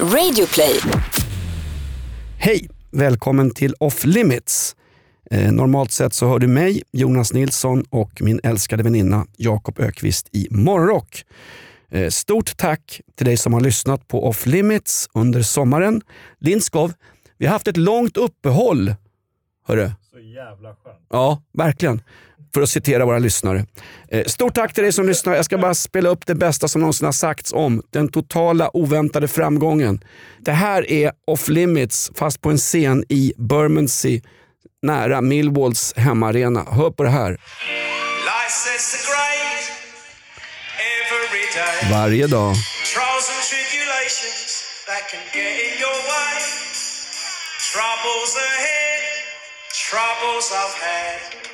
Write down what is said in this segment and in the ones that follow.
Radioplay. Hej! Välkommen till Off Limits. Eh, normalt sett så hör du mig, Jonas Nilsson och min älskade väninna Jakob Ökvist i Morgonrock. Eh, stort tack till dig som har lyssnat på Off Limits under sommaren. Lindskov, vi har haft ett långt uppehåll. Hörru. Så jävla skönt. Ja, verkligen. För att citera våra lyssnare. Eh, Stort tack till dig som lyssnar. Jag ska bara spela upp det bästa som någonsin har sagts om den totala oväntade framgången. Det här är Off Limits fast på en scen i Bermondsey nära Millwalls hemmaarena. Hör på det här. Varje dag. Troubles ahead, troubles I've had.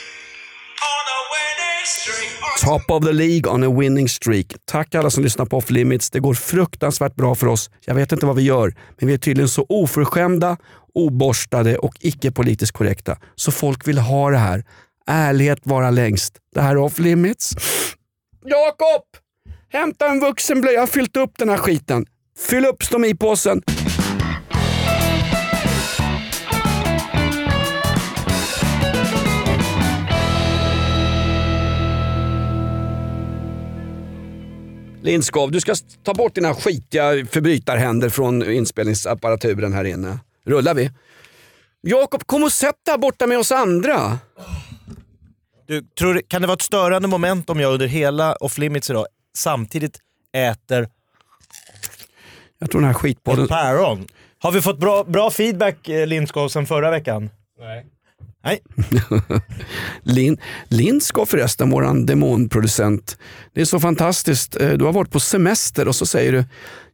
Top of the League on a winning streak. Tack alla som lyssnar på Off Limits. Det går fruktansvärt bra för oss. Jag vet inte vad vi gör, men vi är tydligen så oförskämda, oborstade och icke politiskt korrekta. Så folk vill ha det här. Ärlighet vara längst. Det här är Off Limits. Jakob! Hämta en vuxenblöja. Jag har fyllt upp den här skiten. Fyll upp stomipåsen. Lindskov, du ska ta bort dina skitiga förbrytarhänder från inspelningsapparaturen här inne. Rullar vi? Jakob, kom och sätt dig borta med oss andra. Du, tror, kan det vara ett störande moment om jag under hela off limits idag samtidigt äter Jag tror den här skitpodden... ett päron? Har vi fått bra, bra feedback eh, Lindskov sen förra veckan? Nej. Nej. Lin, Lindskov förresten, våran demonproducent. Det är så fantastiskt. Eh, Du har varit på semester och så säger du,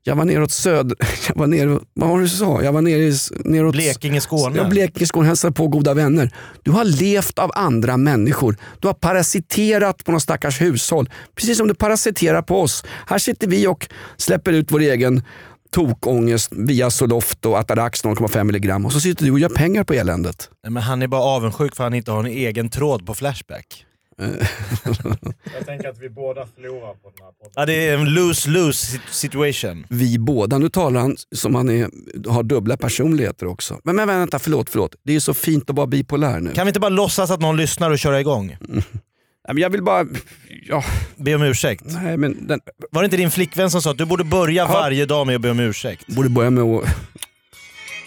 jag var neråt söder... Jag var nere, vad var det du sa? Jag var nere i, neråt... Blekinge, Skåne. Ja, Blekinge, Skåne, hälsade på goda vänner. Du har levt av andra människor. Du har parasiterat på någon stackars hushåll. Precis som du parasiterar på oss. Här sitter vi och släpper ut vår egen tokångest via Zoloft och Atarax 0,5 milligram och så sitter du och gör pengar på eländet. Nej, men han är bara avundsjuk för att han inte har en egen tråd på Flashback. Jag tänker att vi båda förlorar på den här podden. Ja, det är en lose-lose situation. Vi båda, nu talar han som han är, har dubbla personligheter också. Men, men vänta, förlåt, förlåt. Det är så fint att vara bipolär nu. Kan vi inte bara låtsas att någon lyssnar och köra igång? Men Jag vill bara... Ja, Be om ursäkt. nej, men den, Var det inte din flickvän som sa att du borde börja Ja. varje dag med att be om ursäkt? borde börja med att...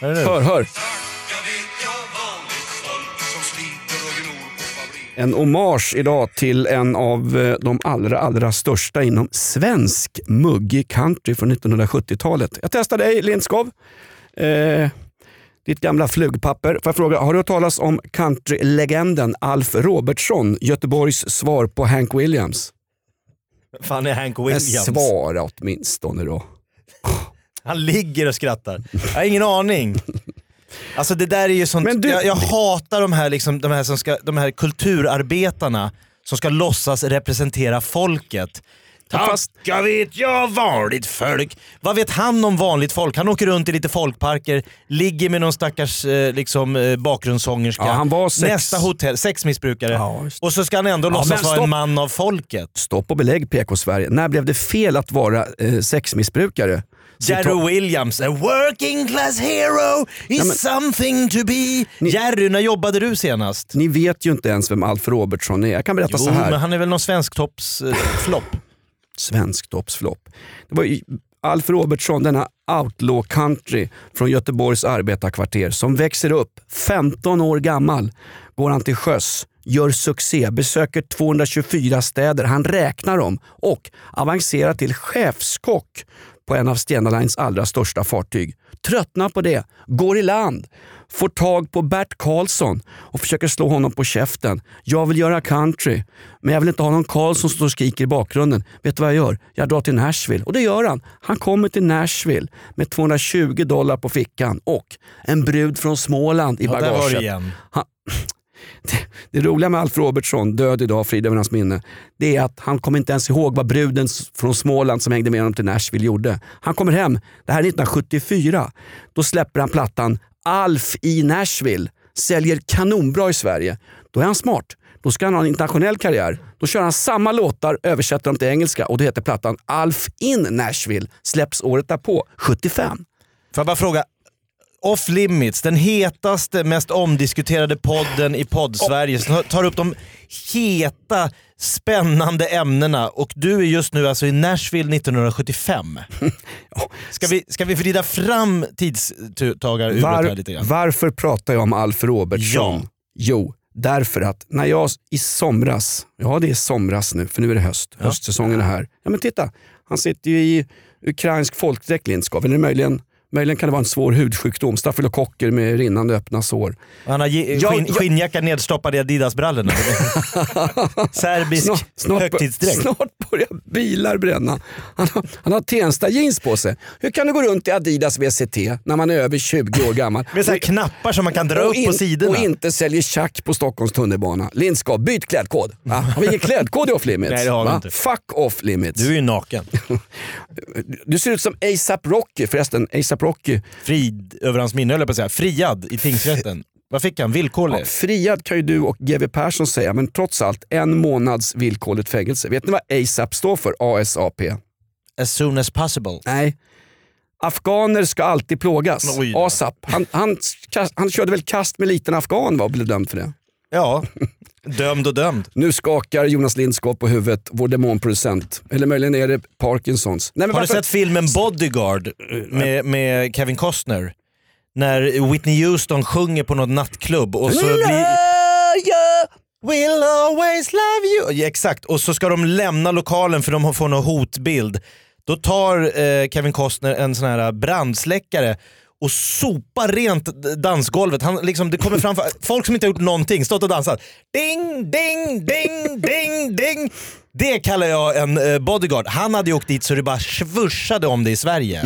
Hör, hör. En hommage idag till en av eh, de allra, allra största inom svensk muggig country från 1970-talet. Jag testar dig Lindskov. Eh, ditt gamla flugpapper. Får jag fråga, har du hört talas om countrylegenden Alf Robertsson, Göteborgs svar på Hank Williams? Fan är Hank Men Williams? svara åtminstone då. Han ligger och skrattar. Jag har ingen aning. Alltså det där är ju sånt, Men du- jag, jag hatar de här, liksom, de, här som ska, de här kulturarbetarna som ska låtsas representera folket. Fast- Tacka vet jag vanligt folk. Vad vet han om vanligt folk? Han åker runt i lite folkparker, ligger med någon stackars eh, liksom, eh, bakgrundssångerska. Ja, han var sex- Nästa hotell, sexmissbrukare. Ja, just och så ska han ändå Ja, låtsas vara en man av folket. Stopp och belägg PK-Sverige. När blev det fel att vara eh, sexmissbrukare? Jerry Williams, a working class hero is men- something to be. Jerry, när jobbade du senast? Ni vet ju inte ens vem Alf Robertsson är. Jag kan berätta Jo, så här. men han är väl någon svensk topps eh. Svensk toppsflopp. Det var ju Alf Robertsson, denna outlaw country från Göteborgs arbetarkvarter som växer upp. 15 år gammal går han till sjöss, gör succé, besöker 224 städer, han räknar dem och avancerar till chefskock på en av Stena Lines allra största fartyg. Tröttnar på det, går i land, får tag på Bert Karlsson och försöker slå honom på käften. Jag vill göra country, men jag vill inte ha någon Karlsson som står och skriker i bakgrunden. Vet du vad jag gör? Jag drar till Nashville. Och det gör han. Han kommer till Nashville med 220 dollar på fickan och en brud från Småland i Ja, där bagaget. var det igen. Han, det, det roliga med Alf Robertsson, död idag, frid över hans minne, det är att han kommer inte ens ihåg vad bruden från Småland som hängde med honom till Nashville gjorde. Han kommer hem, det här är 1974, då släpper han plattan Alf i Nashville, säljer kanonbra i Sverige. Då är han smart. Då ska han ha en internationell karriär. Då kör han samma låtar, översätter dem till engelska och då heter plattan Alf in Nashville. Släpps året därpå, 75. Får jag bara fråga, Off Limits, den hetaste, mest omdiskuterade podden i podd-Sverige, som tar upp de heta, spännande ämnena och du är just nu alltså i Nashville 1975. Ska vi, ska vi vrida fram tidstagaruret här Var, lite grann? varför pratar jag om Alf Robertsson? Ja. Jo, därför att när jag i somras, ja det är somras nu för nu är det höst, höstsäsongen är här. Ja men titta, han sitter ju i ukrainsk folkdräkt Lindskov, eller möjligen, möjligen kan det vara en svår hudsjukdom, stafylokocker med rinnande öppna sår. Han har jag- skinnjacka nedstoppad i Adidas-brallorna. Serbisk Snart, snart, högtidsdräkt. snart börjar bilar bränna. Han har, han har Tensta jeans på sig. Hur kan du gå runt i Adidas VCT när man är över 20 år gammal? Med så knappar som man kan dra upp på in- sidorna. och inte säljer tjack på Stockholms tunnelbana. Lindskov, byt klädkod. Va? Har vi ingen klädkod i off limits? Nej, det har vi inte. Fuck off limits. Du är Du, ju naken. ser ut som ASAP Rocky förresten. ASAP Rocky. Frid över hans minne höll jag på att säga. Friad i tingsrätten. Vad fick han? Villkorlig? Ja, friad kan ju du och GW Persson säga, men trots allt en månads villkorligt fängelse. Vet ni vad ASAP står för? ASAP? As soon as possible. Nej. Afghaner ska alltid plågas. Oj. ASAP. Han, han, han körde väl kast med liten afghan va, och blev dömd för det. Ja, dömd och dömd. Nu skakar Jonas Lindskov på huvudet, vår demonproducent. Eller möjligen är det Parkinsons. Nej, men Har du varför- sett filmen Bodyguard med, med Kevin Costner? När Whitney Houston sjunger på något nattklubb och så blir... Will always love you. Ja, exakt, och så ska de lämna lokalen för de får någon hotbild. Då tar eh, Kevin Costner en sån här brandsläckare och sopar rent dansgolvet. Han, liksom, det kommer fram folk som inte har gjort någonting, stått och dansat. Ding, ding, ding, ding, ding. Det kallar jag en eh, bodyguard. Han hade ju åkt dit så det bara svursade om det i Sverige.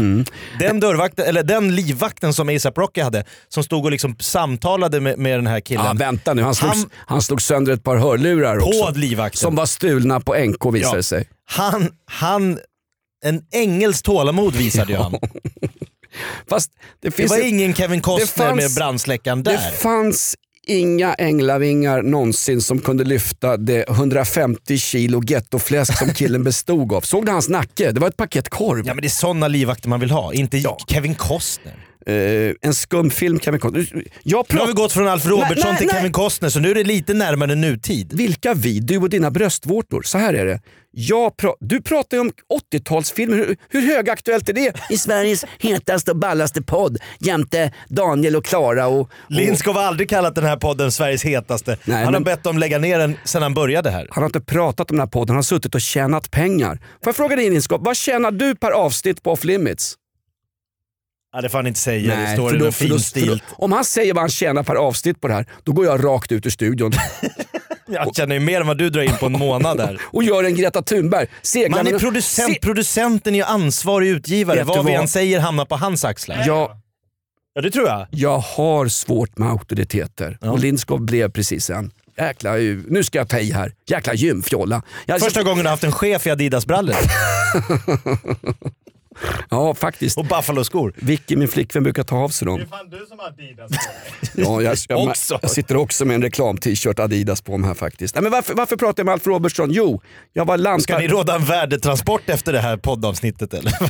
Den, dörrvakten, eller den livvakten som ASAP Rocky hade, som stod och liksom samtalade med, med den här killen. Ja, vänta nu, han slog, Han- han, slog sönder ett par hörlurar På också. livvakten. Som var stulna på NK visade Ja. det sig. Han, han, en ängels tålamod visade ju han. Fast det, Det finns var ett- ingen Kevin Costner fanns- med brandsläckaren där. det fanns inga änglavingar någonsin som kunde lyfta det 150 kilo gettofläsk som killen bestod av. Såg du hans nacke? Det var ett paket korv. Ja men det är sådana livvakter man vill ha, inte Ja. Kevin Costner. Eh, en skumfilm kan vi Jag Nu har vi gått från Alf Robertsson nej, till nej. Kevin Costner så nu är det lite närmare nutid. Vilka vi? Du och dina bröstvårtor. Så här är det. Pra- du pratar ju om 80-talsfilmer. Hur, hur högaktuellt är det i Sveriges hetaste och ballaste podd jämte Daniel och Klara och... och Lindskov har aldrig kallat den här podden Sveriges hetaste. Nej, han har men- bett dem lägga ner den sedan han började här. han har inte pratat om den här podden, han har suttit och tjänat pengar. Får jag fråga dig Lindskov, vad tjänar du per avsnitt på Off Limits? Ja, det får han inte säga, det för står då- för då- för då-. Om han säger vad han tjänar per avsnitt på det här, då går jag rakt ut ur studion Jag känner ju mer än vad du drar in på en månad där. och gör en Greta Thunberg. Seglar Man är producent, Se- producenten är ju ansvarig utgivare. Vet Vad vi än säger hamnar på hans axlar. jag, Ja det tror jag. jag har svårt med auktoriteter Ja. och Lindskov blev precis en. Jäkla, nu ska jag ta i här. Jäkla gymfjolla. Jag, Första gången du har haft en chef i Adidas-brallor Ja faktiskt. och Buffalo-skor. Vicky, min flickvän, brukar ta av sig dem. Det är fan du som har Adidas Ja, jag, jag, Också. jag sitter också med en reklam-t-shirt Adidas på mig här faktiskt. Nej, men varför, varför pratar jag med Alf Robertsson? Jo, jag var Ska lantar... ni råda en värdetransport efter det här poddavsnittet eller?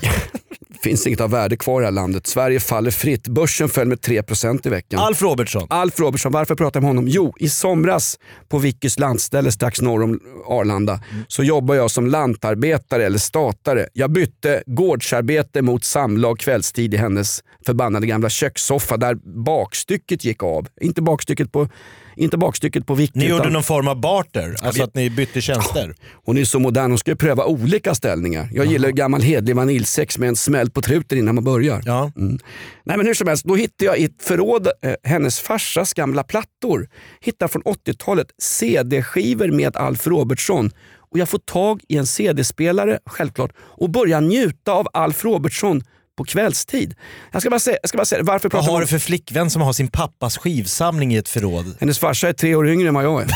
finns inget av värde kvar i det här landet. Sverige faller fritt. Börsen föll med 3% i veckan. Alf Robertsson. Alf Robertsson, varför pratar jag med honom? Jo, i somras på Vickys landställe strax norr om Arlanda så jobbar jag som lantarbetare eller statare. Jag bytte gårdsarbete mot samlag kvällstid i hennes förbannade gamla kökssoffa där bakstycket gick av. Inte bakstycket på, inte bakstycket på Vicky. Ni gjorde utan- någon form av barter, alltså att ni bytte tjänster. Hon är så modern, hon ska ju pröva olika ställningar. Jag gillar ju gammal hedlig vaniljsex med en smäll på truten innan man börjar. Ja. Mm. Nej men hur som helst, då hittade jag i ett förråd eh, hennes farsas gamla plattor. Hittade från 80-talet CD-skivor med Alf Robertsson. Och jag får tag i en CD-spelare, självklart, och börjar njuta av Alf Robertsson på kvällstid. Jag ska bara säga, jag ska bara säga varför Vad har du för flickvän som har sin pappas skivsamling i ett förråd? Hennes farsa är tre år yngre än vad jag är.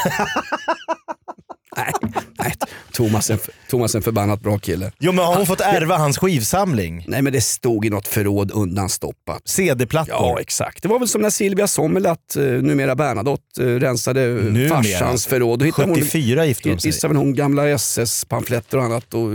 nej, nej, Thomas en- Thomas en förbannat bra kille. Jo men har hon fått ärva hans skivsamling? Nej men det stod i något förråd undanstoppat. CD-plattor? Ja exakt. Det var väl som när Silvia Sommerlath, eh, numera Bernadotte, eh, rensade eh, Numera. farsans förråd. Då hittade hon, 74 gifte de sig. Väl hon gamla SS-pamfletter och annat och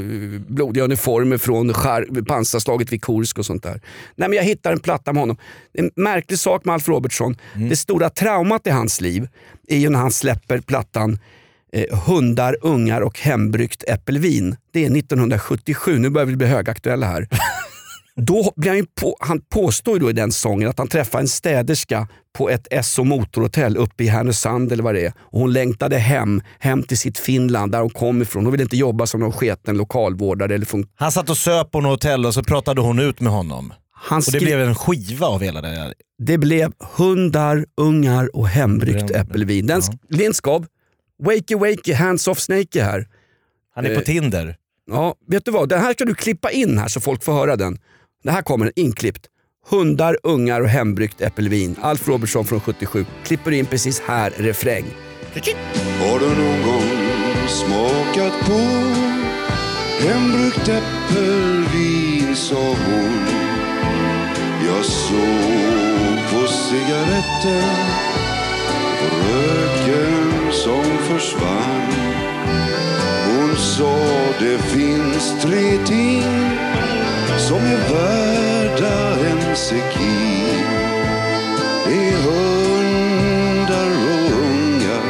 blodiga uniformer från skär, pansarslaget vid Kursk och sånt där. Nej men jag hittar en platta med honom. En märklig sak med Alf Robertson. Mm. Det stora traumat i hans liv är ju när han släpper plattan eh, Hundar, ungar och hembryggt äppelvin. Det är 1977, nu börjar vi bli högaktuella här. Då blir han, på, han påstår då i den sången att han träffade en städerska på ett SO motorhotell uppe i Härnösand eller vad det är. Och hon längtade hem, hem till sitt Finland där hon kom ifrån. Hon ville inte jobba som någon sketen lokalvårdare. Eller fun- Han satt och söp på något hotell och så pratade hon ut med honom. han Och det blev en skiva av hela det här. det blev hundar, ungar och hembryggt äppelvin. Den sk- Lindskov, wakey wakey, hands off snakey här. Han är på Eh, Tinder. Ja, vet du vad? Den här ska du klippa in här så folk får höra den. Det här kommer den inklippt. Hundar, ungar och hembryggt äppelvin. Alf Robertson från 77. Klipper in precis här, refräng. Har du någon gång smakat på hembryggt äppelvin, sa hon. Jag såg på cigaretten röken som försvann. Hon sa det finns tre ting som är värda en sekin. Det är hundar och ungar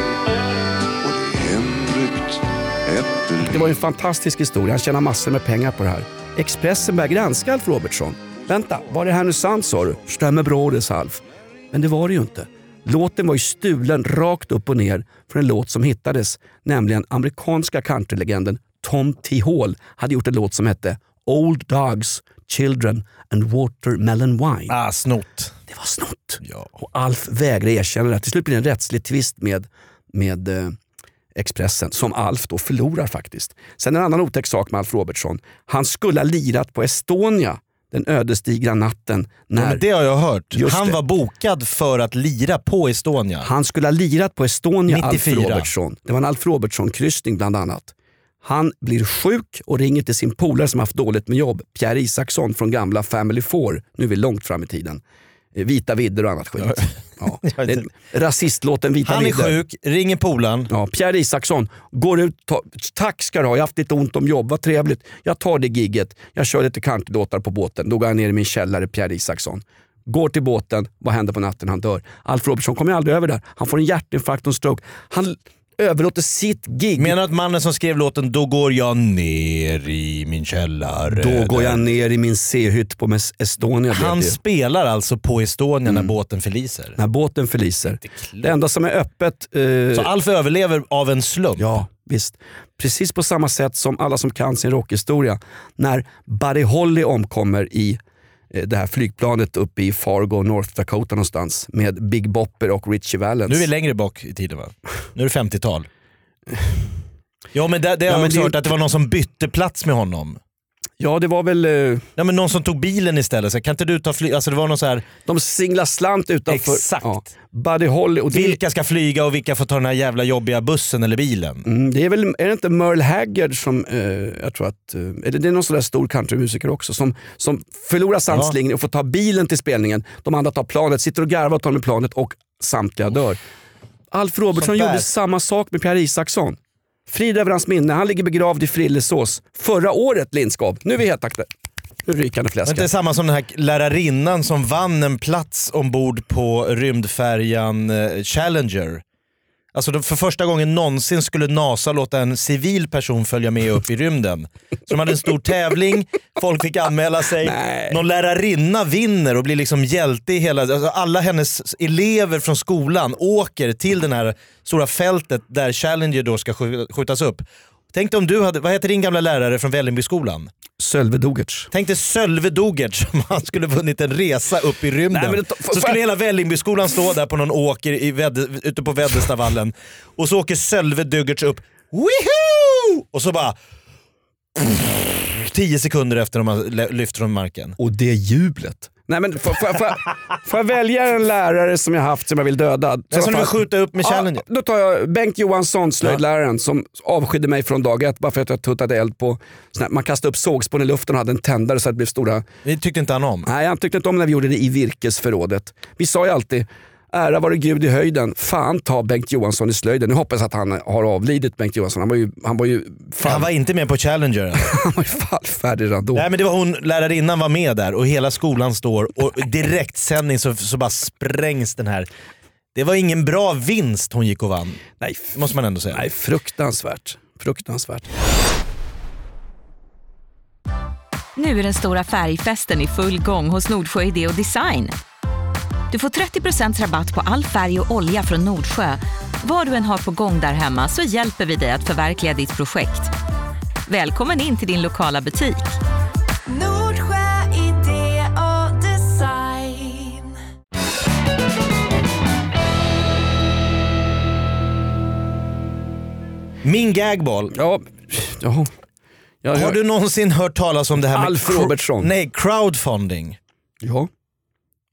och det är hembryggt äppelvin. Det var en fantastisk historia. Han tjänar massor med pengar på det här. Expressen börjar granska Alf Robertson. Vänta, var det här nu sant sa du? Stämmer bra det, Alf. Men det var det ju inte. Låten var ju stulen rakt upp och ner från en låt som hittades. Nämligen amerikanska countrylegenden Tom T. Hall hade gjort en låt som hette Old Dogs, Children and Watermelon Wine. Ah, snott. Det var snott. Ja. Och Alf vägrar erkänna det. Till slut blir det en rättslig tvist med, med eh, Expressen som Alf då förlorar faktiskt. Sen en annan otäck sak med Alf Robertson. Han skulle ha lirat på Estonia den ödesdigra natten Ja, när men det har jag hört. Just Han det. var bokad för att lira på Estonia. han skulle ha lirat på Estonia, Alf 94. Robertson. Det var en Alf Robertson-kryssning bland annat. Han blir sjuk och ringer till sin polare som haft dåligt med jobb, Pierre Isaksson från gamla Family Four. Nu är vi långt fram i tiden. Vita vidder och annat skit. Ja. Är rasistlåten Vita Han är vidder. sjuk, ringer polaren. Ja, Pierre Isaksson går ut, ta, tack ska du ha, jag har haft lite ont om jobb, vad trevligt. Jag tar det gigget, jag kör lite countrylåtar på båten. Då går han ner i min källare, Pierre Isaksson. Går till båten, vad händer på natten? Han dör. Alf Robertson kommer aldrig över där. Han får en hjärtinfarkt och en stroke. Han överlåter sitt gig. Menar du att mannen som skrev låten “Då går jag ner i min källare”? Då går jag ner i min C-hytt på Estonia. Han det spelar alltså på Estonia Mm. när båten förliser. När båten förliser. Det enda som är öppet... eh, Så Alf överlever av en slump? Ja, visst. Precis på samma sätt som alla som kan sin rockhistoria. När Buddy Holly omkommer i det här flygplanet uppe i Fargo, North Dakota någonstans med Big Bopper och Richie Valens. Nu är vi längre bak i tiden va? Nu är det 50-tal. Ja men det, det har Ja, jag också hört att det var någon som bytte plats med honom. Ja, det var väl... eh, Ja, men någon som tog bilen istället. Så kan inte du ta flyg? Alltså det var någon så här, De singlar slant utanför. Exakt. Ja, Buddy Holly. Och det, vilka ska flyga och vilka får ta den här jävla jobbiga bussen eller bilen? Mm, det är väl, är det inte Merle Haggard som, eh, jag tror att, eh, eller det är någon sån där stor countrymusiker också, som, som förlorar sanslingen och får ta bilen till spelningen. De andra tar planet, sitter och garvar och tar med planet och samtliga dör. Alf där. gjorde samma sak med Pierre Isaksson. Frid över hans minne, han ligger begravd i Frillesås. Förra året Lindskov, nu är vi helt aktuella. Nu Var inte det fläsket. samma som den här lärarinnan som vann en plats ombord på rymdfärjan eh, Challenger? Alltså för första gången någonsin skulle NASA låta en civil person följa med upp i rymden. Så de hade en stor tävling, folk fick anmäla sig. Nej. Någon lärarinna vinner och blir liksom hjälte i hela... Alltså alla hennes elever från skolan åker till det här stora fältet där Challenger då ska skj- skjutas upp. Tänk om du hade, vad heter din gamla lärare från Vällingbyskolan? Sölve Dogertz. Tänk dig Sölve Dogertz om han skulle vunnit en resa upp i rymden. Nej, så skulle hela Vällingbyskolan stå där på någon åker i Vädd, ute på Väddestavallen och så åker Sölve Dogertz upp. Woohoo! Och så bara... tio sekunder efter de har lyft från marken. Och det jublet. Nej men får, får, får, får jag välja en lärare som jag haft som jag vill döda? Den som du vill skjuta upp med Challenger. Ja, då tar jag Bengt Johansson, slöjdläraren, som avskydde mig från dag ett bara för att jag tuttade eld på... här- Man kastade upp sågspån i luften och hade en tändare så att det blev stora... Det tyckte inte han om. Nej, han tyckte inte om när vi gjorde det i virkesförrådet. Vi sa ju alltid Ära vare Gud i höjden. Fan ta Bengt Johansson i slöjden. Nu hoppas jag att han har avlidit Bengt Johansson. Han var ju, han var ju, fall, Han var inte med på Challenger. han var ju fallfärdig redan då. Nej men det var hon, lärarinnan var med där och hela skolan står och direktsändning så, så bara sprängs den här. Det var ingen bra vinst hon gick och vann. Nej, måste man ändå säga. nej fruktansvärt. Fruktansvärt. Nu är den stora färgfesten i full gång hos Nordsjö Idé och Design. Du får 30% rabatt på all färg och olja från Nordsjö. Vad du än har på gång där hemma så hjälper vi dig att förverkliga ditt projekt. Välkommen in till din lokala butik. Nordsjö idé och design. Min gagball. Ja. Ja, Har ja, du någonsin hört talas om det här med Alf Robertsson. Nej, crowdfunding. ja.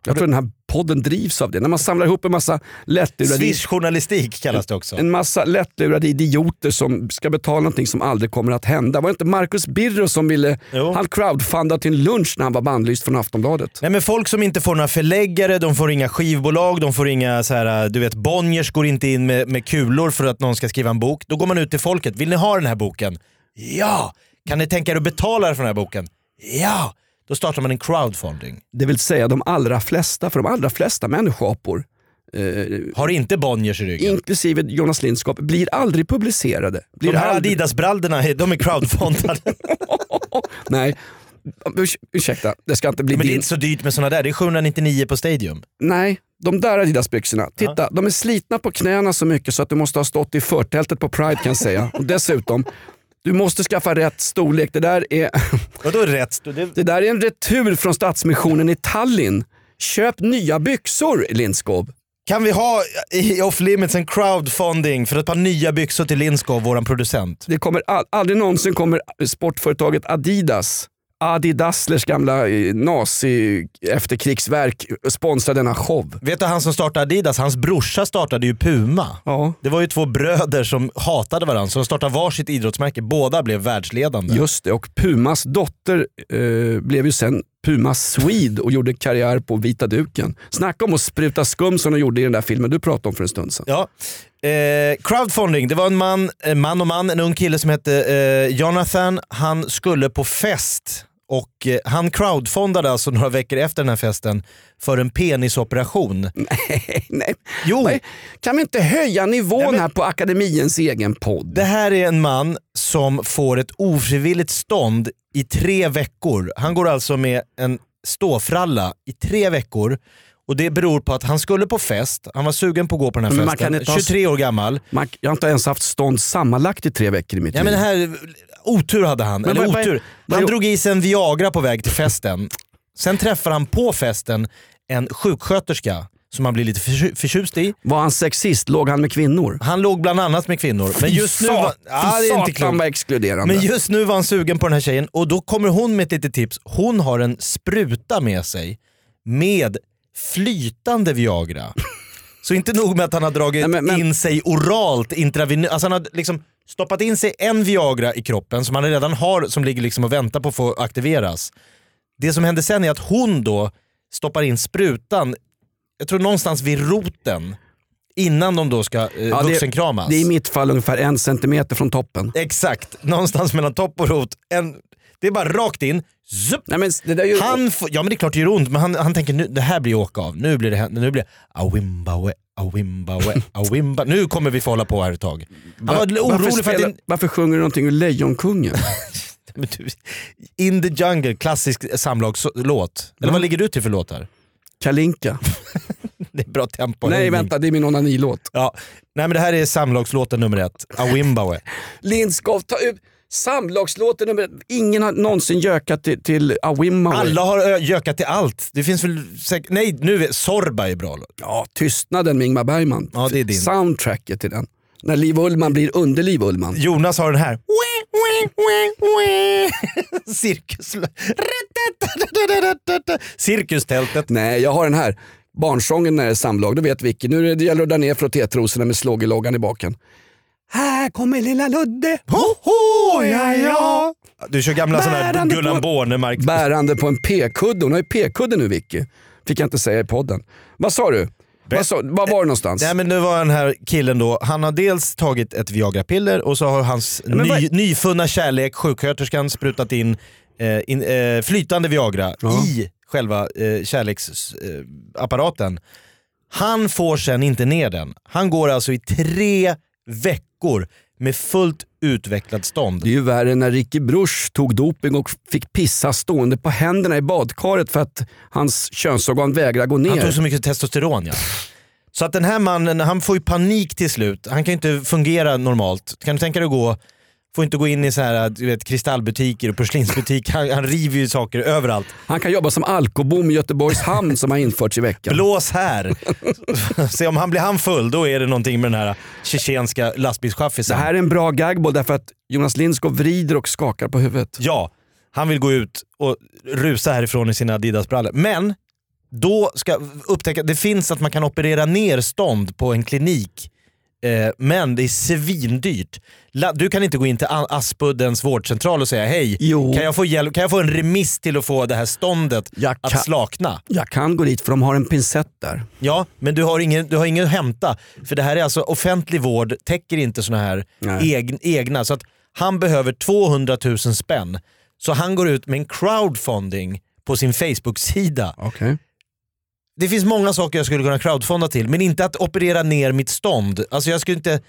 Jag tror den här podden drivs av det. När man samlar ihop en massa lättlurade, Swish-journalistik kallas det också. en massa lättlurade idioter som ska betala någonting som aldrig kommer att hända. Var det inte Marcus Birro som ville, Jo. han crowdfundade till en lunch när han var bannlyst från Aftonbladet? Nej men folk som inte får några förläggare, de får inga skivbolag, de får inga så här, du vet Bonniers går inte in med, med kulor för att någon ska skriva en bok. Då går man ut till folket, vill ni ha den här boken? Ja! Kan ni tänka er att betala för den här boken? Ja! Då startar man en crowdfunding. Det vill säga de allra flesta, för de allra flesta människoapor, eh, Har inte Bonniers i ryggen. inklusive Jonas Lindskap, blir aldrig publicerade. Blir De här aldrig... Adidas-brallorna, de är crowdfundade. Nej, Urs- ursäkta, det ska inte bli men det är din... inte så dyrt med såna där, det är 799 på Stadium. Nej, de där Adidas-byxorna. Titta, de är slitna på knäna så mycket så att du måste ha stått i förtältet på Pride kan jag säga. Och dessutom, du måste skaffa rätt storlek. Det där är, Vadå rätt? Det, det där är en retur från Stadsmissionen i Tallinn. Köp nya byxor Lindskov. Kan vi ha i off limits en crowdfunding för ett par nya byxor till Lindskov, våran producent? Det kommer all, aldrig någonsin kommer sportföretaget Adidas Adi Dasslers gamla eh, nazi-efterkrigsverk sponsra denna show. Vet du han som startade Adidas, hans brorsa startade ju Puma. Ja, Det var ju två bröder som hatade varandra, så de startade varsitt idrottsmärke. Båda blev världsledande. just det. Och Pumas dotter eh, blev ju sen Puma Swede och gjorde karriär på vita duken. Snacka om att spruta skum som de gjorde i den där filmen du pratade om för en stund sedan. Ja. Eh, crowdfunding, det var en man, en man och man, en ung kille som hette eh, Jonathan. Han skulle på fest och eh, han crowdfundade alltså några veckor efter den här festen för en penisoperation. Nej, nej. Jo, Nej, Kan vi inte höja nivån Nej, men- här på Akademiens egen podd? det här är en man som får ett ofrivilligt stånd i tre veckor. Han går alltså med en ståfralla i tre veckor. Och Det beror på att han skulle på fest, han var sugen på att gå på den här Men festen. kan inte ha- 23 år gammal. Man, jag har inte ens haft stånd sammanlagt i tre veckor i mitt Ja, liv. men här, otur hade han. Men eller vad- otur. vad- Han drog i sig en Viagra på väg till festen. Sen träffar han på festen en sjuksköterska som han blir lite förtjust i. Var han sexist? Låg han med kvinnor? Han låg bland annat med kvinnor. Men just nu var, ja, det är inte klokt. vad exkluderande. Men just nu var han sugen på den här tjejen och då kommer hon med ett litet tips. Hon har en spruta med sig med flytande Viagra. Så inte nog med att han har dragit Nej, men- men- in sig oralt intravenöst. Alltså han har liksom stoppat in sig en Viagra i kroppen som han redan har som ligger liksom och väntar på att få aktiveras. Det som händer sen är att hon då stoppar in sprutan, jag tror någonstans vid roten, innan de då ska eh, Ja, det- vuxenkramas. Det är i mitt fall ungefär en centimeter från toppen. Exakt, någonstans mellan topp och rot. En, det är bara rakt in. Zup. Nej, men det där. Han får, ja men det är klart det gör ont, men han, han tänker nu, det här blir åka av. Nu blir det nu blir det awimbawe, awimbawe, awimba. Nu kommer vi få hålla på här ett tag. Han var varför, orolig för att det, varför sjunger du någonting ur Lejonkungen? In the jungle, klassisk samlagslåt. Eller vad ligger du till för låtar? Kalinka. Det är bra tempo. Nej vänta, det är min onanilåt. Ja. Nej men det här är samlagslåten nummer ett, Awimbawe. Lindskov, ta ut samlagslåten nummer. Ingen har någonsin gökat till, till Awimmawe. Alla har gökat till allt. Det finns väl säkert, nej nu är Sorba är bra låt. Ja, Tystnaden med Ingmar Bergman. Ja, det är din. Soundtracket till den. När Liv Ullman blir under Liv Ullman. Jonas har den här. Cirkus... Cirkustältet. Nej, jag har den här. Barnsången när det är samlag, då vet Vicky. Nu är det- det gäller att dra ner frottétrosorna med slågeloggan i baken. Här kommer lilla Ludde. Ho, ho, ja, ja. Du kör gamla såna här Bärande Gullan på- Bornemark. Bärande på en p-kudde. Hon har ju p-kudde nu Vicky. Fick jag inte säga i podden. Vad sa du? Vad, sa, var var du någonstans? Nej men det var den här killen då, han har dels tagit ett Viagra-piller och så har hans men ny, vad- nyfunna kärlek, sjuksköterskan, sprutat in, eh, in eh, flytande Viagra Ja. i själva eh, kärleksapparaten. Han får sen inte ner den. Han går alltså i tre veckor med fullt utvecklad stånd. Det är ju värre när Ricky Bruch tog doping och fick pissa stående på händerna i badkaret för att hans könsorgan vägrar gå Han tog ner. så mycket testosteron ja. Så att den här mannen, han får ju panik till slut. Han kan ju inte fungera normalt. Kan du tänka dig att gå, får inte gå in i så här, du vet, kristallbutiker och porslinsbutiker. Han, han river ju saker överallt. Han kan jobba som alkobom i Göteborgs hamn som har införts i veckan. Blås här! Se om han blir han full, då är det någonting med den här tjetjenska Det lastbilschaffisen. här är en bra gagboll därför att Jonas Lindskog vrider och skakar på huvudet. Ja, han vill gå ut och rusa härifrån i sina Adidas-brallor. Men då ska upptäcka, det finns att man kan operera ner stånd på en klinik. Eh, men det är svindyrt. Du kan inte gå in till Aspuddens vårdcentral och säga hej, Jo. kan jag, få hjälp, kan jag få en remiss till att få det här ståndet Jag att kan- slakna? Jag kan gå dit för de har en pincett där. Ja, men du har ingen, du har ingen att hämta. För det här är alltså offentlig vård, täcker inte såna här eg, egna. Så att han behöver 200 000 spänn. Så han går ut med en crowdfunding på sin Facebook-sida. Okay. Det finns många saker jag skulle kunna crowdfunda till, men inte att operera ner mitt stånd. Alltså jag skulle inte...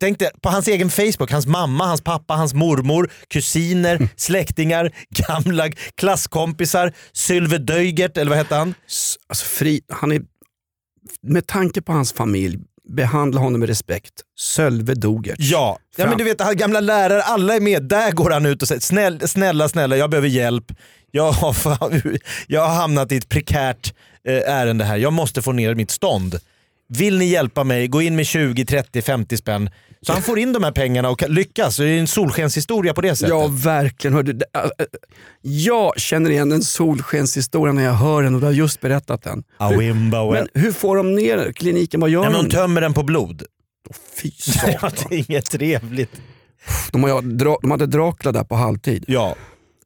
Tänk dig, på hans egen Facebook, hans mamma, hans pappa, hans mormor, kusiner, släktingar, gamla klasskompisar, Sylve Döjgert, eller vad hette han? Alltså, fri, han är, med tanke på hans familj, behandla honom med respekt. Sölve Dogert. Ja, ja men du vet gamla lärare, alla är med. Där går han ut och säger snäll, snälla, snälla, jag behöver hjälp. Jag har, jag har hamnat i ett prekärt ärende här. Jag måste få ner mitt stånd. Vill ni hjälpa mig, gå in med 20, 30, 50 spänn. Så han får in de här pengarna och lyckas. Det är en solskenshistoria på det sättet. Ja, verkligen. Äh, äh, jag känner igen en solskenshistoria när jag hör den och du har just berättat den. Awimba, Men hur får de ner kliniken? Vad gör Nej, de de? tömmer den på blod. Fy Ja, satan. det är inget trevligt. de, har, de hade Dracula där på halvtid. Ja.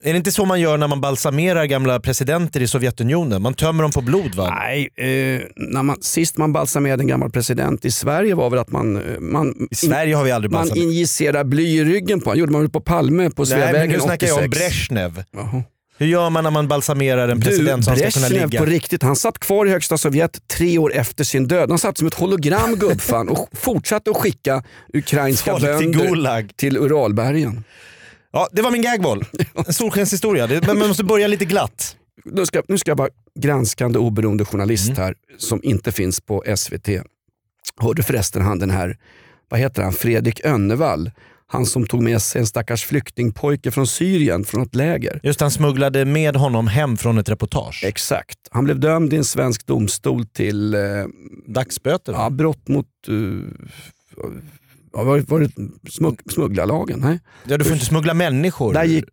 Är det inte så man gör när man balsamerar gamla presidenter i Sovjetunionen? Man tömmer dem på blod va? Nej, eh, när man, sist man balsamerade en gammal president i Sverige var väl att man, eh, man, I Sverige har vi aldrig man balsamerat. injicerar bly i ryggen på honom. gjorde man väl på Palme på Nej men Sveavägen nu snackar 86. jag om Brezhnev. Jaha. Hur gör man när man balsamerar en president som ska kunna Brezhnev ligga? på riktigt, han satt kvar i högsta Sovjet tre år efter sin död. Han satt som ett hologram gubbfan och fortsatte att skicka ukrainska Folk till bönder Gulag. till Uralbergen. Ja, det var min gagboll. En solskenshistoria. Det- Men man måste börja lite glatt. Nu ska, nu ska jag vara granskande oberoende journalist Mm. här som inte finns på SVT. Hörde förresten han den här, vad heter han, Fredrik Önnevall. Han som tog med sig en stackars flyktingpojke från Syrien från ett läger. Just han smugglade med honom hem från ett reportage. Exakt. Han blev dömd i en svensk domstol till eh, Dagsböter. ja, brott mot uh, ja, var, var det smugg, smugglarlagen. Nej. Ja, du får inte smuggla människor. Där gick,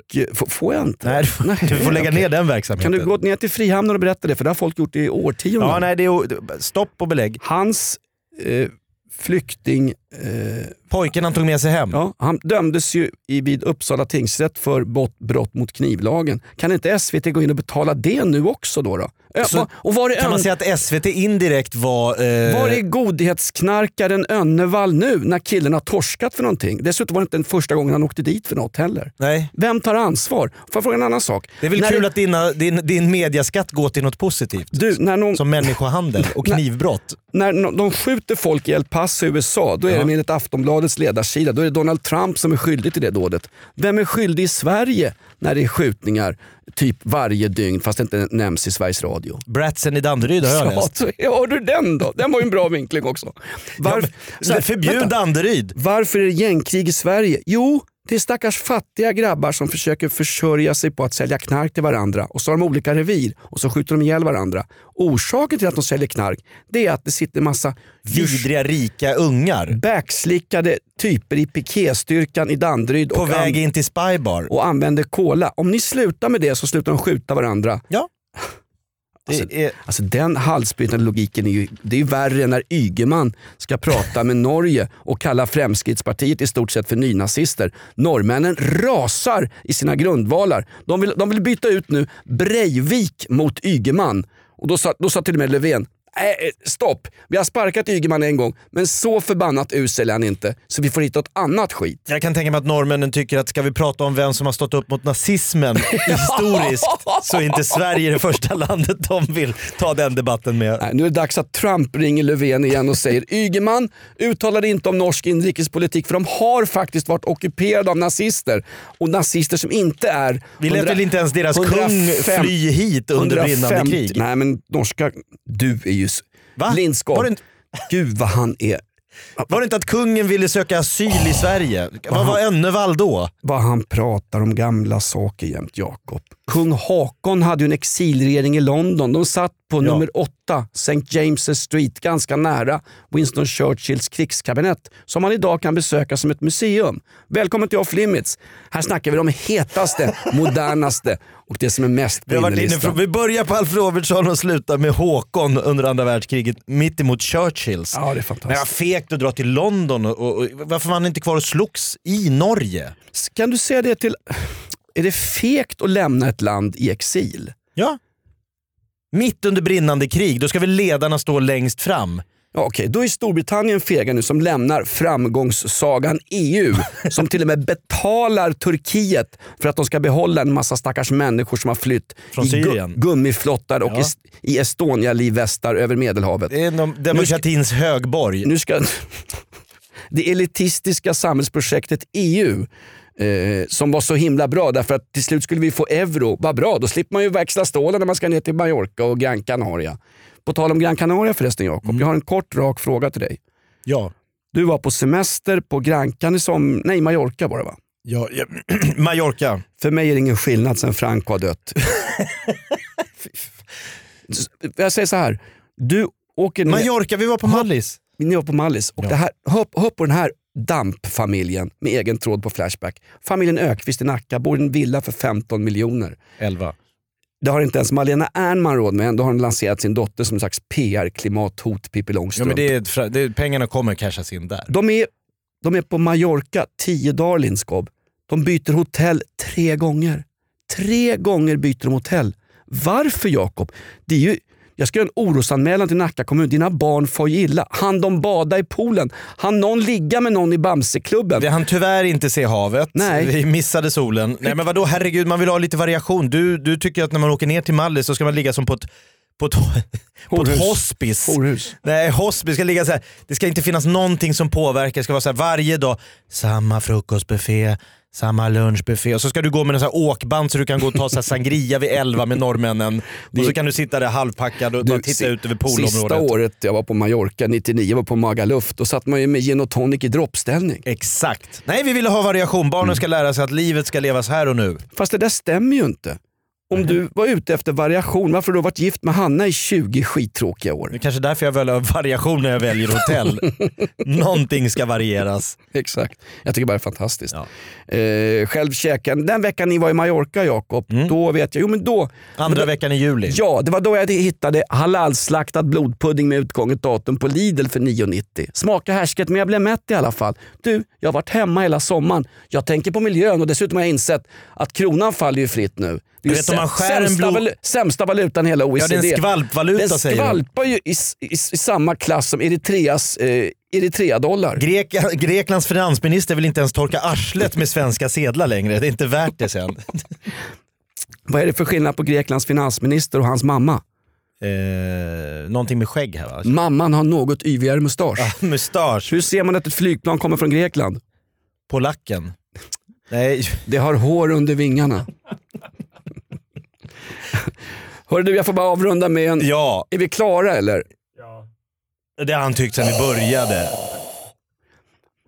får jag inte? Nej, du får, du får lägga okej. ner den verksamheten. Kan du gå ner till Frihamnen och berätta det? För det har folk gjort i årtionden. Ja, nej, det är, stopp och belägg. Hans eh, flykting... Eh, Pojken han tog med sig hem. ja, han dömdes ju i, vid Uppsala tingsrätt för brott, mot knivlagen. Kan inte SVT gå in och betala det nu också? då? då? Så och var är, Kan man säga att SVT indirekt var... Eh, var är godhetsknarkaren Önnevall nu när killen har torskat för någonting? Dessutom var det inte den första gången han åkte dit för något heller. Nej, Vem tar ansvar? Får jag fråga en annan sak? det är väl När kul att dina, din, din mediaskatt går till något positivt. Du, när, någon, Som människohandel och knivbrott. när no- de skjuter folk i El Paso i USA, då är Ja. det enligt Aftonbladets ledarsida, då är det Donald Trump som är skyldig till det dådet. Vem är skyldig i Sverige när det är skjutningar typ varje dygn fast det inte nämns i Sveriges Radio? Bratsen i Danderyd har jag Ja, läst. ja, har du den då? Den var ju en bra vinkling också. Ja, Varf- men, så här, förbjud vänta. Danderyd. Varför är det gängkrig i Sverige? Jo, är stackars fattiga grabbar som försöker försörja sig på att sälja knark till varandra och så har de olika revir och så skjuter de ihjäl varandra. Orsaken till att de säljer knark det är att det sitter massa Vidriga rika ungar backslickade typer i piketstyrkan i Danderyd på och, väg in till Spybar. och använder cola. Om ni slutar med det så slutar de skjuta varandra. Ja. Alltså, är, Alltså den halsbrytande logiken är ju, det är ju värre när Ygeman ska prata med Norge och kalla Fremskrittspartiet i stort sett för nynazister. Norrmännen rasar i sina grundvalar. De vill, de vill byta ut nu Breivik mot Ygeman. Och då sa, då sa till och med Löfven, "Nej, eh, stopp, vi har sparkat Ygeman en gång men så förbannat usel är han inte så vi får hitta ett annat skit. jag kan tänka mig att norrmännen tycker att ska vi prata om vem som har stått upp mot nazismen historiskt så är inte Sverige det första landet de vill ta den debatten med. Nej, nu är det dags att Trump ringer Löfven igen och säger Ygeman uttalade inte om norsk inrikespolitik för de har faktiskt varit ockuperade av nazister. Och nazister som inte är... Vi lät 100 väl inte ens deras kung 105 fly hit under brinnande 150 krig? Nej men norska... Du är ju... Va? Var det inte- Gud vad han är... Var det inte att kungen ville söka asyl i Sverige? Vad var Önnevall då? Vad han pratar om gamla saker jämt Jakob. Kung Hakon hade ju en exilregering i London. De satt på nummer 8 St. James' Street, ganska nära Winston Churchills krigskabinett som man idag kan besöka som ett museum. Välkommen till Off Limits. Här snackar vi om det hetaste, modernaste och det som är mest Vi, har på varit inne innerlistan. från, vi börjar på Alf Robertsson och slutar med Håkon under andra världskriget mitt emot Churchills. Ja, det är Men fantastiskt. vad fegt att dra till London och, och, och varför var han inte kvar och slogs i Norge? Kan du säga det till... Är det fegt att lämna ett land i exil? Ja. Mitt under brinnande krig, då ska väl ledarna stå längst fram? Ja, Okej, då är Storbritannien fega nu som lämnar framgångssagan EU. som till och med betalar Turkiet för att de ska behålla en massa stackars människor som har flytt Från i Syrien. gummiflottar och Ja. est- i Estonia-livvästar över Medelhavet. Det är de- demokratins högborg. Nu ska det elitistiska samhällsprojektet EU eh, som var så himla bra därför att till slut skulle vi få euro. Vad bra, då slipper man ju växla stålar när man ska ner till Mallorca och Gran Canaria. På tal om Gran Canaria förresten Jakob, jag har en kort rak fråga till dig. Ja. Du var på semester på Gran Canaria som, nej Mallorca var det va? Ja, ja. Mallorca. För mig är det ingen skillnad sen Franco har dött. jag säger så här, du åker ner, Mallorca, vi var på Mallis. ni var på Mallis och det här, hör, hör på den här DAMP-familjen med egen tråd på Flashback. Familjen Ökvist i Nacka bor i en villa för 15 miljoner. 11. Det har inte ens Malena Ernman råd med, ändå har hon lanserat sin dotter som en slags PR-klimathot Pippi Ja, Långstrump. men det är, det pengarna kommer cashas in där. de, är, de är på Mallorca tio dagar Lindskov. De byter hotell tre gånger. Tre gånger byter de hotell. Varför Jakob? Det är ju, jag ska göra en orosanmälan till Nacka kommun. Dina barn får illa. Han de bada i poolen. Han någon ligga med någon i Bamseklubben? Vi hann tyvärr inte se havet, Nej. vi missade solen. Nej men vadå, herregud man vill ha lite variation. Du, du tycker att när man åker ner till Mallis så ska man ligga som på ett, på ett, på ett hospice. Horhus. Nej, hospice ska ligga så här. det ska inte finnas någonting som påverkar, det ska vara så här varje dag, samma frukostbuffé, samma lunchbuffé och så ska du gå med en sån åkband så du kan gå och ta så sangria vid 11 med norrmännen. Och så kan du sitta där halvpackad och bara titta ut över Sista poolområdet. året jag var på Mallorca, 99, var på Magaluf. Då satt man ju med gin och tonic i droppställning. Exakt. Nej, vi ville ha variation. Barnen ska lära sig att livet ska levas här och nu. Fast det där stämmer ju inte. Om du var ute efter variation, varför har du varit gift med Hanna i 20 skittråkiga år? Det är kanske därför jag väljer variation när jag väljer hotell. Någonting ska varieras. Exakt. Jag tycker bara det är fantastiskt. Ja. Eh, själv käkade, den veckan ni var i Mallorca Jakob, då vet jag, jo men då, Andra veckan i juli. ja det var då jag hittade halalslaktad blodpudding med utgånget datum på Lidl för 9,90. Smaka härsket men jag blev mätt i alla fall. Du, jag har varit hemma hela sommaren. Jag tänker på miljön och dessutom har jag insett att kronan faller ju fritt nu. Du vet, om man skär en sämsta, blod- valu- sämsta valutan i hela Ja, OECD. det är en skvalpvaluta Den säger de. skvalpar ju i, i, i samma klass som Eritreas eh, Eritrea-dollar. Grek, Greklands finansminister vill inte ens torka arslet med svenska sedlar längre. Det är inte värt det sen. Vad är det för skillnad på Greklands finansminister och hans mamma? Eh, någonting med skägg här va? Mamman har något yvigare mustasch. Mustasch. Hur ser man att ett flygplan kommer från Grekland? Polacken. Nej, Det har hår under vingarna. Hörru du, jag får bara avrunda med en... ja. Är vi klara eller? Ja. Det har han tyckt sedan vi började.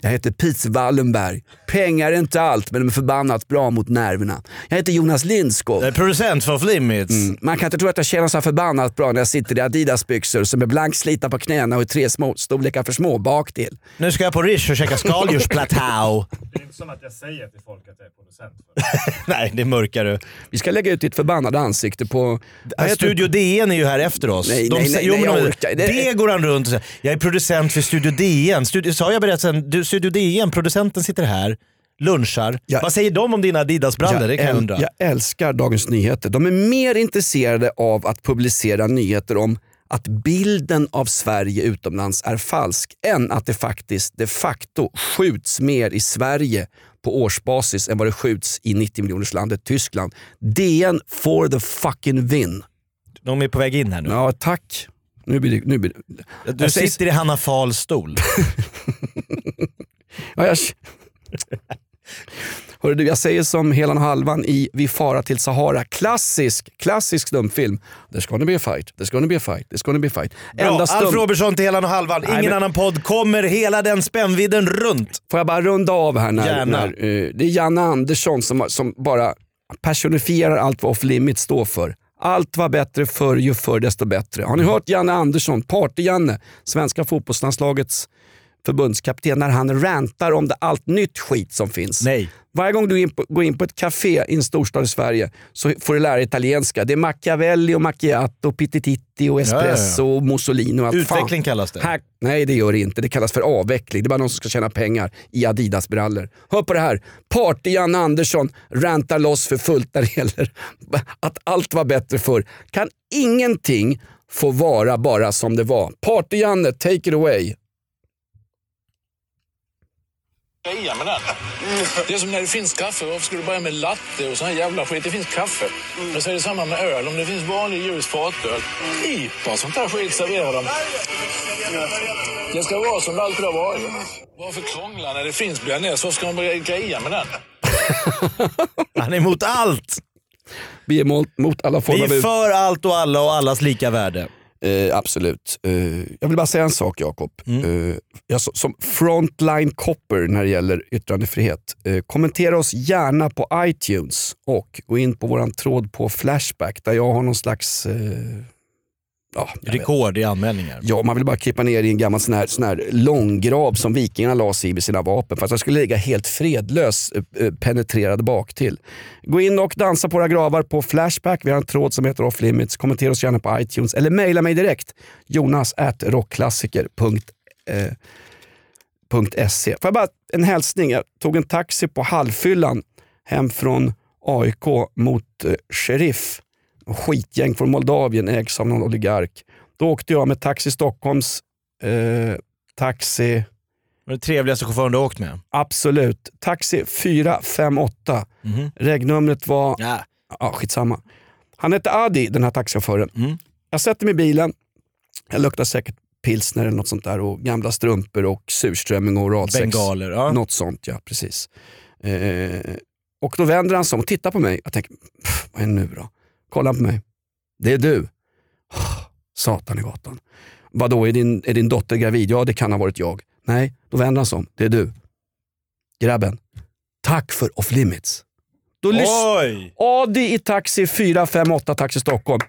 Jag heter Pete Wallenberg. Pengar är inte allt, men de är förbannat bra mot nerverna. Jag heter Jonas Lindskog. Eh, Producent för Off Limits. Mm. Man kan inte tro att jag känner så förbannat bra när jag sitter i Adidas-byxor som är blankslitna på knäna och i tre små storlekar för små bak till. Nu ska jag på Rish och käka skaldjursplatå. Det är inte som att jag säger till folk att jag är producent för det. Nej, det mörkar du. Vi ska lägga ut ditt förbannade ansikte på... heter Studio DN är ju här efter oss. Nej, nej, nej, jo, nej, jag de- orkar- det, det- går han runt och säger. Jag är producent för Studio DN. Studio, sa jag berättelsen? Du, Studio DN, producenten sitter här, lunchar. Ja. Vad säger de om dina Adidas-brallor? Det kan jag undra. jag älskar Dagens Nyheter. De är mer intresserade av att publicera nyheter om att bilden av Sverige utomlands är falsk än att det faktiskt de facto skjuts mer i Sverige på årsbasis än vad det skjuts i 90 miljoners landet Tyskland. DN for the fucking win. De är på väg in här nu. Ja, tack. Nu blir det, nu blir det. Du Jag sitter i Hanna Fahls stol. Ja, jag... Hörru du, jag säger som Helan och Halvan i Vi fara till Sahara. Klassisk, klassisk stumfilm. There's gonna be a fight, there's gonna be a fight, there's gonna be a fight. Bra, Enda Alf stum... Robertsson till Helan och Halvan. Ingen men- annan podd kommer hela den spännvidden runt. Får jag bara runda av här? När, Gärna. när, eh, det är Janne Andersson som, som bara personifierar allt vad off limit står för. Allt var bättre förr, ju förr desto bättre. Har ni hört Janne Andersson, Party-Janne, svenska fotbollslandslagets förbundskapten, när han rantar om det allt nytt skit som finns? Nej. Varje gång du in på, går in på ett café i en storstad i Sverige så får du lära dig italienska. Det är Machiavelli, och macchiato, pittititti och espresso och Mussolini och allt. Utveckling Fan. kallas det. Här, nej det gör det inte. Det kallas för avveckling. Det är bara någon som ska tjäna pengar i Adidas-brallor. Hör på det här. Party-Janne Andersson rantar loss för fullt när det gäller att allt var bättre förr. Kan ingenting få vara bara som det var. Party-Janne, take it away. Greja med den. Det är som när det finns kaffe. Varför ska du börja med latte och sån här jävla skit? Det finns kaffe. Men så är det samma med öl. Om det finns vanlig ljus fatöl, IPA sånt där skit serverar de. Det ska vara som det alltid har varit. Varför krångla när det finns bearnaise? Varför ska man börja greja med den? Han är emot allt. Vi är mot, mot alla Vi former av är för allt och alla och allas lika värde. Eh, absolut. Eh, jag vill bara säga en sak Jakob. Mm. Eh, jag, som frontline copper när det gäller yttrandefrihet. Eh, kommentera oss gärna på iTunes och gå in på våran tråd på Flashback där jag har någon slags... Eh, ja. Rekord i anmälningar. Ja, man vill bara klippa ner i en gammal sån här, sån här långgrav som vikingarna la sig i med sina vapen för att jag skulle ligga helt fredlös eh, eh, penetrerad bak till. Gå in och dansa på våra gravar på Flashback. Vi har en tråd som heter Off Limits. Kommentera oss gärna på iTunes eller mejla mig direkt. Jonas at rockklassiker.se. Får jag bara en hälsning? Jag tog en taxi på halvfyllan hem från AIK mot eh, Sheriff. Skitgäng från Moldavien ägs av någon oligark. Då åkte jag med Taxi Stockholms eh, taxi, Var det trevligaste chauffören du åkt med? absolut, taxi 458. Mhm. Regnumret var, Ja. ja skitsamma. Han hette Adi den här taxichauffören. Mm. Jag sätter mig i bilen, jag luktar säkert pilsner eller något sånt där och gamla strumpor och surströmming och oralsex. Bengaler. Ja. Något sånt ja, precis. Eh, och då vänder han sig om och tittar på mig. Jag tänker, "Pff, vad är det nu då? Kollar han på mig. Det är du. Oh, satan i gatan. Vadå, är din, är din dotter gravid? Ja, det kan ha varit jag. Nej, då vänder han sig om. Det är du. Grabben, tack för off limits. Då Oj! Adi i taxi 458 Taxi Stockholm.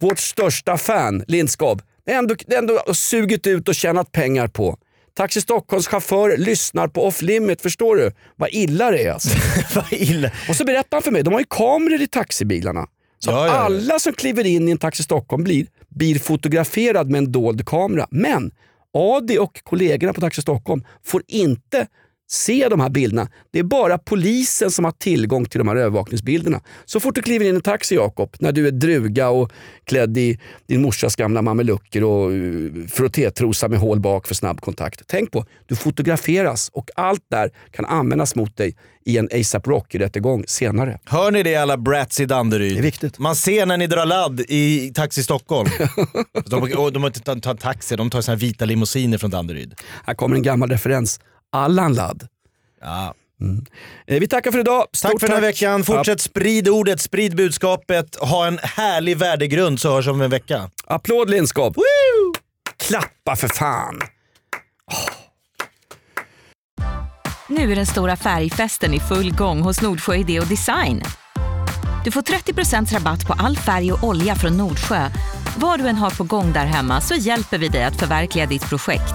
Vårt största fan, Lindskov. Är ändå, ändå sugit ut och tjänat pengar på. Taxi Stockholms chaufför lyssnar på off limit, förstår du? Vad illa det är alltså. Vad illa. Och så berättar han för mig, de har ju kameror i taxibilarna. Så Ja, ja, ja. alla som kliver in i en Taxi Stockholm blir, blir fotograferad med en dold kamera. Men Adi och kollegorna på Taxi Stockholm får inte se de här bilderna. Det är bara polisen som har tillgång till de här övervakningsbilderna. Så fort du kliver in i en taxi Jakob, när du är druga och klädd i din morsas gamla mamelucker och uh, frottétrosa med hål bak för snabb kontakt. Tänk på, du fotograferas och allt där kan användas mot dig i en ASAP Rocky-rättegång senare. Hör ni det alla brats i Danderyd? Det är viktigt. Man ser när ni drar ladd i Taxi Stockholm. de, och de har inte taxi, de tar såna vita limousiner från Danderyd. Här kommer en gammal referens. Allan Ladd. Ja. Eh, Vi tackar för idag. Tack Stort för den här veckan. Fortsätt sprid ordet, sprid budskapet, ha en härlig värdegrund så hörs om en vecka. Applåd Lindskap. Klappa för fan. Nu är den stora färgfesten i full gång hos Nordsjö Idé och Design. Du får 30 rabatt på all färg och olja från Nordsjö. Vad du än har på gång där hemma så hjälper vi dig att förverkliga ditt projekt.